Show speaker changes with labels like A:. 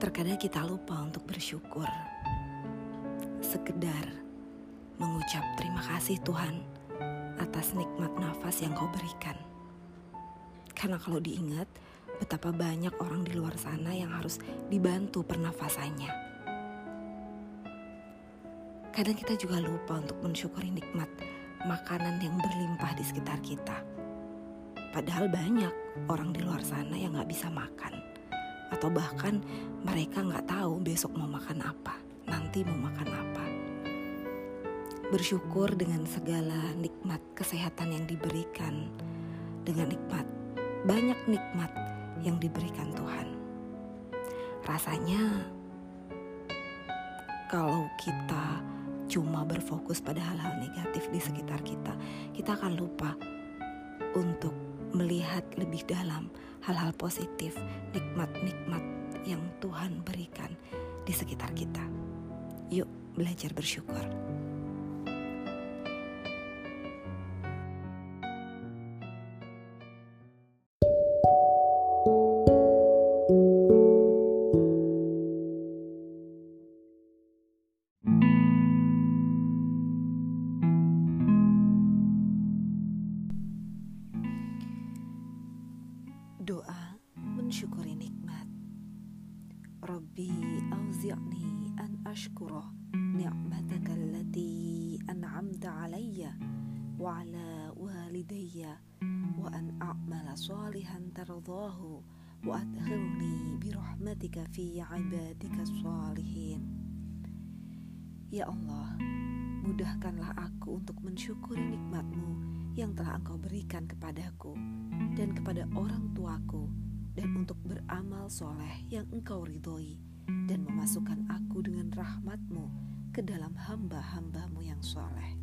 A: Terkadang kita lupa untuk bersyukur. Sekedar mengucap terima kasih Tuhan atas nikmat nafas yang kau berikan. Karena kalau diingat, betapa banyak orang di luar sana yang harus dibantu pernafasannya. Kadang kita juga lupa untuk mensyukuri nikmat makanan yang berlimpah di sekitar kita. Padahal banyak orang di luar sana yang gak bisa makan. Atau bahkan mereka gak tahu besok mau makan apa, nanti mau makan apa. Bersyukur dengan segala nikmat kesehatan yang diberikan, dengan nikmat, banyak nikmat yang diberikan Tuhan. Rasanya kalau kita cuma berfokus pada hal-hal negatif di sekitar kita, kita akan lupa untuk melihat lebih dalam hal-hal positif, nikmat-nikmat yang Tuhan berikan di sekitar kita. Yuk, belajar bersyukur. Doa mensyukuri nikmat. Rabbi auzi'ni an ashkura ni'mataka allati an'amta alayya wa ala walidayya wa an a'mala salihan tardahu wa adkhilni birahmatika fi ibadika salihin. Ya Allah, mudahkanlah aku untuk mensyukuri nikmatmu yang telah engkau berikan kepadaku dan kepada orang tuaku dan untuk beramal soleh yang engkau ridhoi dan memasukkan aku dengan rahmatmu ke dalam hamba-hambamu yang soleh.